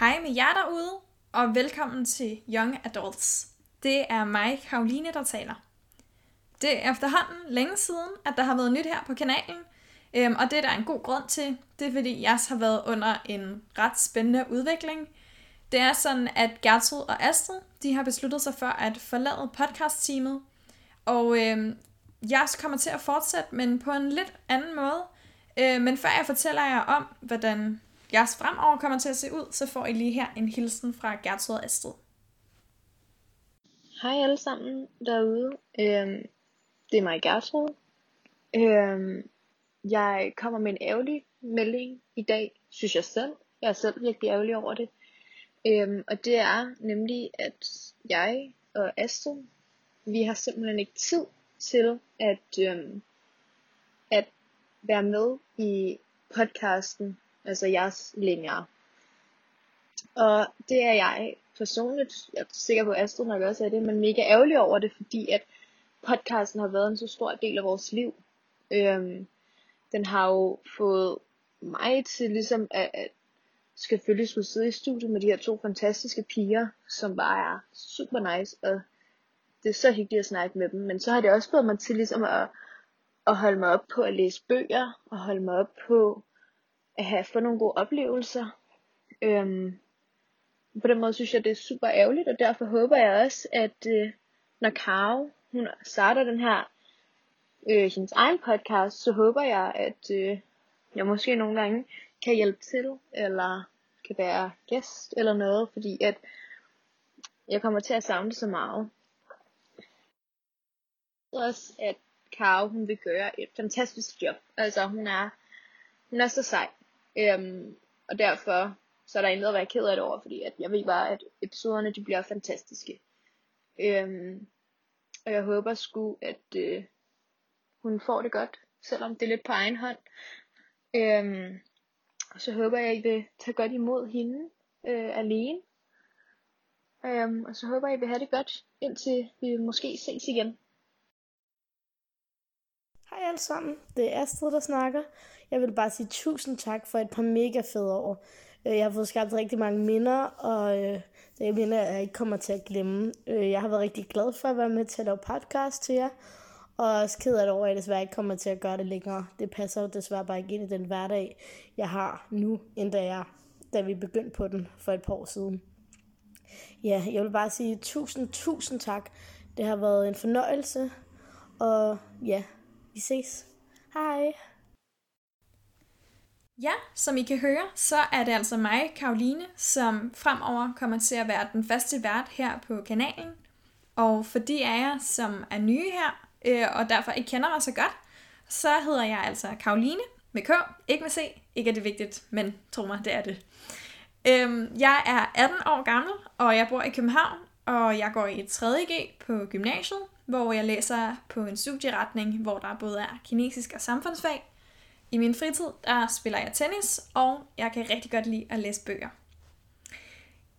Hej med jer derude, og velkommen til Young Adults. Det er mig, Karoline, der taler. Det er efterhånden længe siden, at der har været nyt her på kanalen, øhm, og det er der en god grund til. Det er fordi, jeg har været under en ret spændende udvikling. Det er sådan, at Gertrud og Astrid, de har besluttet sig for at forlade podcast-teamet, og øhm, jeg kommer til at fortsætte, men på en lidt anden måde. Øh, men før jeg fortæller jer om, hvordan jeres fremover kommer til at se ud, så får I lige her en hilsen fra Gertrud og Astrid. Hej alle sammen derude. Øhm, det er mig Gertrud. Øhm, jeg kommer med en ærgerlig melding i dag, synes jeg selv. Jeg er selv virkelig ærgerlig over det. Øhm, og det er nemlig, at jeg og Astrid, vi har simpelthen ikke tid til at, øhm, at være med i podcasten, altså jeres længere. Og det er jeg personligt, jeg er sikker på, at Astrid nok også er det, men mega ærgerlig over det, fordi at podcasten har været en så stor del af vores liv. Øhm, den har jo fået mig til ligesom at, at selvfølgelig skulle sidde i studiet med de her to fantastiske piger, som bare er super nice, og det er så hyggeligt at snakke med dem, men så har det også fået mig til ligesom at, at holde mig op på at læse bøger, og holde mig op på at have fået nogle gode oplevelser. Øhm, på den måde synes jeg, det er super ærgerligt, og derfor håber jeg også, at øh, når Karo, hun starter den her, øh, hendes egen podcast, så håber jeg, at øh, jeg måske nogle gange kan hjælpe til, eller kan være gæst, eller noget, fordi at jeg kommer til at savne det så meget. Også at Karo, hun vil gøre et fantastisk job. Altså hun er, hun er så sej. Øhm, og derfor så er der intet at være ked af det over, fordi at jeg ved bare, at episoderne de bliver fantastiske. Øhm, og jeg håber sgu, at øh, hun får det godt, selvom det er lidt på egen hånd. Øhm, og så håber jeg, at I vil tage godt imod hende øh, alene. Øhm, og så håber jeg, at I vil have det godt, indtil vi måske ses igen. Hej alle sammen, det er Astrid, der snakker. Jeg vil bare sige tusind tak for et par mega fede år. Øh, jeg har fået skabt rigtig mange minder, og øh, det er minder, jeg ikke kommer til at glemme. Øh, jeg har været rigtig glad for at være med til at lave podcast til jer, og også ked af det over, at jeg desværre ikke kommer til at gøre det længere. Det passer jo desværre bare ikke ind i den hverdag, jeg har nu, end da, jeg, da vi begyndte på den for et par år siden. Ja, jeg vil bare sige tusind, tusind tak. Det har været en fornøjelse, og ja, vi ses. Hej! Ja, som I kan høre, så er det altså mig, Karoline, som fremover kommer til at være den faste vært her på kanalen. Og for de af jer, som er nye her, øh, og derfor ikke kender mig så godt, så hedder jeg altså Karoline med K, ikke med C. Ikke er det vigtigt, men tro mig, det er det. Øhm, jeg er 18 år gammel, og jeg bor i København, og jeg går i 3.G på gymnasiet, hvor jeg læser på en studieretning, hvor der både er kinesisk og samfundsfag. I min fritid, der spiller jeg tennis, og jeg kan rigtig godt lide at læse bøger.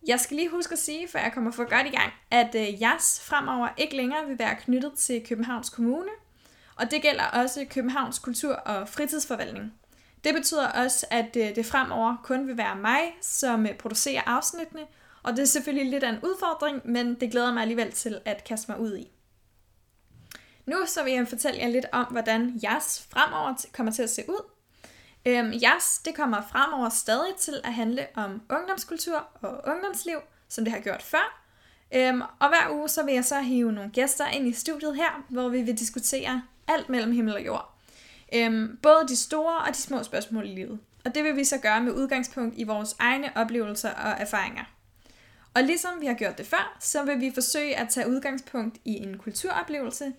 Jeg skal lige huske at sige, før jeg kommer for godt i gang, at øh, JAS fremover ikke længere vil være knyttet til Københavns Kommune, og det gælder også Københavns Kultur- og Fritidsforvaltning. Det betyder også, at øh, det fremover kun vil være mig, som øh, producerer afsnittene, og det er selvfølgelig lidt af en udfordring, men det glæder mig alligevel til at kaste mig ud i. Nu så vil jeg fortælle jer lidt om, hvordan jeres fremover kommer til at se ud. Øhm, jeres, det kommer fremover stadig til at handle om ungdomskultur og ungdomsliv, som det har gjort før. Øhm, og hver uge så vil jeg så hive nogle gæster ind i studiet her, hvor vi vil diskutere alt mellem himmel og jord. Øhm, både de store og de små spørgsmål i livet. Og det vil vi så gøre med udgangspunkt i vores egne oplevelser og erfaringer. Og ligesom vi har gjort det før, så vil vi forsøge at tage udgangspunkt i en kulturoplevelse,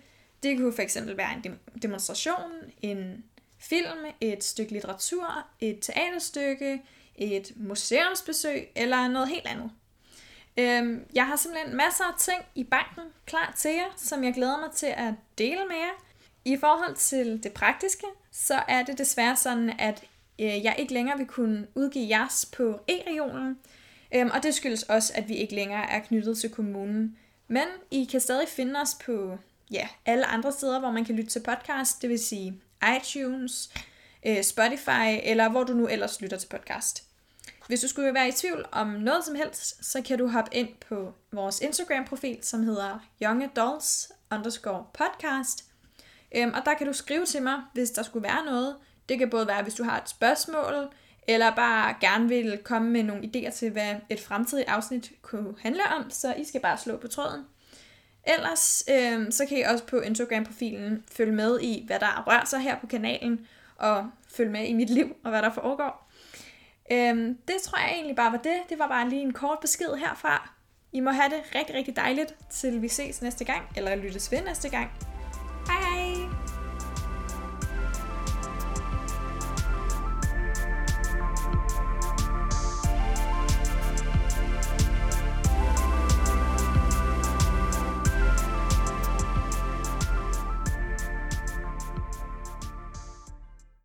det kunne fx være en demonstration, en film, et stykke litteratur, et teaterstykke, et museumsbesøg eller noget helt andet. Øhm, jeg har simpelthen masser af ting i banken klar til jer, som jeg glæder mig til at dele med jer. I forhold til det praktiske, så er det desværre sådan, at øh, jeg ikke længere vil kunne udgive jeres på e-regionen, øhm, og det skyldes også, at vi ikke længere er knyttet til kommunen. Men I kan stadig finde os på ja, alle andre steder, hvor man kan lytte til podcast, det vil sige iTunes, øh, Spotify, eller hvor du nu ellers lytter til podcast. Hvis du skulle være i tvivl om noget som helst, så kan du hoppe ind på vores Instagram-profil, som hedder youngadults underscore podcast. Øhm, og der kan du skrive til mig, hvis der skulle være noget. Det kan både være, hvis du har et spørgsmål, eller bare gerne vil komme med nogle idéer til, hvad et fremtidigt afsnit kunne handle om, så I skal bare slå på tråden. Ellers øh, så kan I også på Instagram-profilen følge med i, hvad der rører sig her på kanalen, og følge med i mit liv og hvad der foregår. Øh, det tror jeg egentlig bare var det. Det var bare lige en kort besked herfra. I må have det rigtig, rigtig dejligt, til vi ses næste gang, eller lyttes ved næste gang. Hej hej!